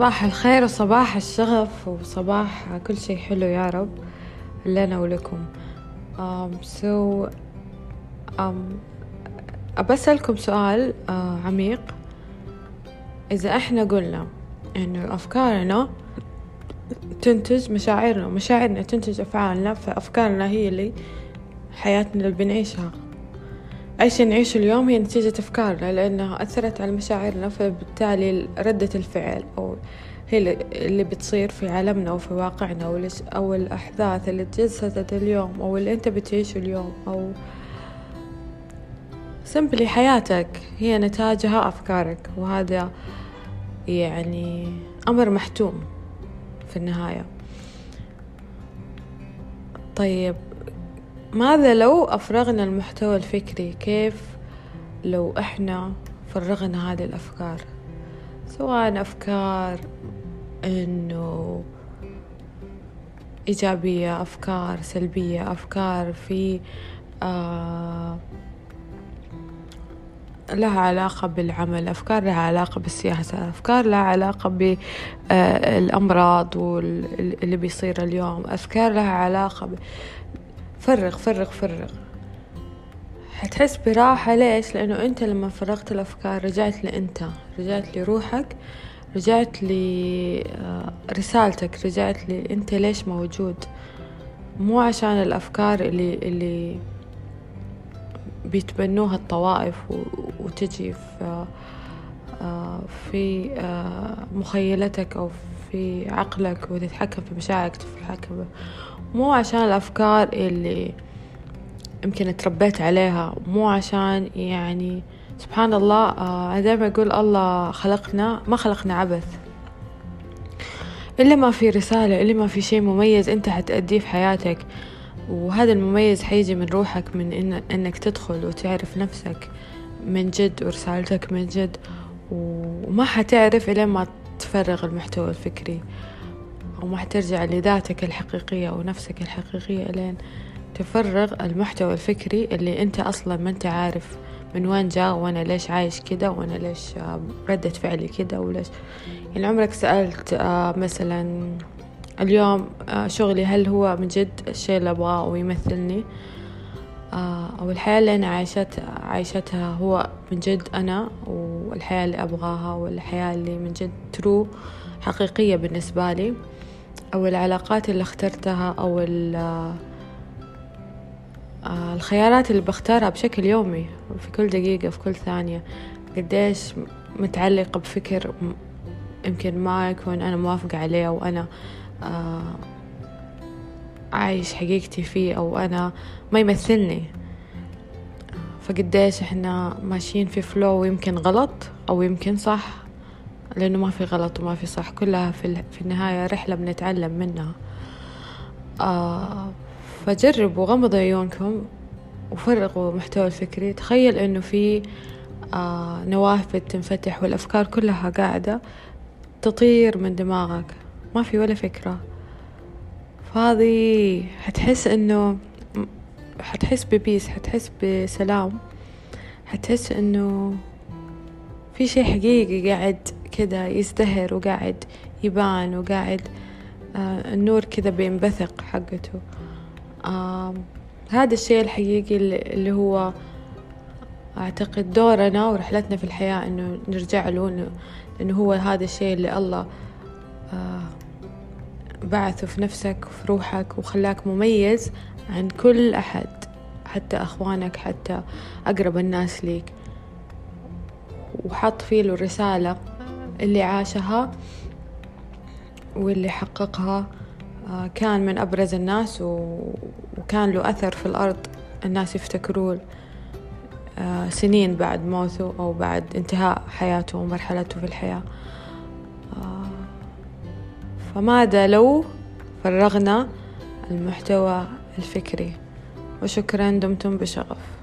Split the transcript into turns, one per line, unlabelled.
صباح الخير وصباح الشغف وصباح كل شيء حلو يا رب. لنا ولكم. Um, so um, أبسألكم سؤال uh, عميق. إذا إحنا قلنا إنه أفكارنا تنتج مشاعرنا مشاعرنا تنتج أفعالنا فأفكارنا هي اللي حياتنا اللي بنعيشها. أي شيء نعيشه اليوم هي نتيجة أفكارنا لأنها أثرت على مشاعرنا فبالتالي ردة الفعل أو هي اللي بتصير في عالمنا وفي واقعنا أو الأحداث اللي تجسدت اليوم أو اللي أنت بتعيشه اليوم أو سمبلي حياتك هي نتاجها أفكارك. وهذا يعني أمر محتوم في النهاية. طيب ماذا لو أفرغنا المحتوى الفكري كيف لو إحنا فرغنا هذه الأفكار سواء أفكار إنه إيجابية أفكار سلبية أفكار في آه لها علاقة بالعمل أفكار لها علاقة بالسياسة أفكار لها علاقة بالأمراض واللي بيصير اليوم أفكار لها علاقة. فرغ فرغ فرغ حتحس براحة ليش؟ لأنه أنت لما فرغت الأفكار رجعت لأنت رجعت لروحك رجعت لرسالتك رجعت لأنت ليش موجود. مو عشان الأفكار اللي اللي بيتبنوها الطوائف وتجي في في مخيلتك أو في عقلك وتتحكم في مشاعرك تتحكم مو عشان الأفكار اللي يمكن تربيت عليها مو عشان يعني سبحان الله أنا دائما أقول الله خلقنا ما خلقنا عبث. اللي ما في رسالة اللي ما في شيء مميز أنت حتأديه في حياتك. وهذا المميز حيجي من روحك من إن إنك تدخل وتعرف نفسك من جد ورسالتك من جد. وما حتعرف إلين ما تفرغ المحتوى الفكري. وما حترجع لذاتك الحقيقية ونفسك الحقيقية إلين تفرغ المحتوى الفكري اللي أنت أصلا ما أنت عارف من وين جاء وأنا ليش عايش كده وأنا ليش ردة فعلي كده وليش. يعني عمرك سألت مثلا اليوم شغلي هل هو من جد الشيء اللي أبغاه ويمثلني أو الحياة اللي أنا عايشت عايشتها هو من جد أنا والحياة اللي أبغاها والحياة اللي من جد ترو حقيقية بالنسبة لي. أو العلاقات اللي اخترتها أو الخيارات اللي بختارها بشكل يومي في كل دقيقة في كل ثانية. قديش متعلقة بفكر يمكن ما يكون أنا موافقة عليه أو أنا عايش حقيقتي فيه أو أنا ما يمثلني. فقديش إحنا ماشيين في فلو ويمكن غلط أو يمكن صح. لأنه ما في غلط وما في صح. كلها في, في النهاية رحلة بنتعلم منها. آه فجربوا غمضوا عيونكم وفرغوا محتوى الفكري. تخيل إنه في آه نوافذ تنفتح والأفكار كلها قاعدة تطير من دماغك. ما في ولا فكرة. فهذه حتحس إنه حتحس ببيس حتحس بسلام. حتحس إنه في شي حقيقي قاعد كده يزدهر وقاعد يبان وقاعد آه النور كذا بينبثق حقته. هذا الشيء الحقيقي اللي هو أعتقد دورنا ورحلتنا في الحياة إنه نرجع له إنه هو هذا الشيء اللي الله آه بعثه في نفسك وفي روحك وخلاك مميز عن كل أحد حتى أخوانك حتى أقرب الناس ليك. وحط فيه له الرسالة اللي عاشها واللي حققها كان من أبرز الناس وكان له أثر في الأرض الناس يفتكروه سنين بعد موته أو بعد انتهاء حياته ومرحلته في الحياة. فماذا لو فرغنا المحتوى الفكري؟ وشكرا دمتم بشغف.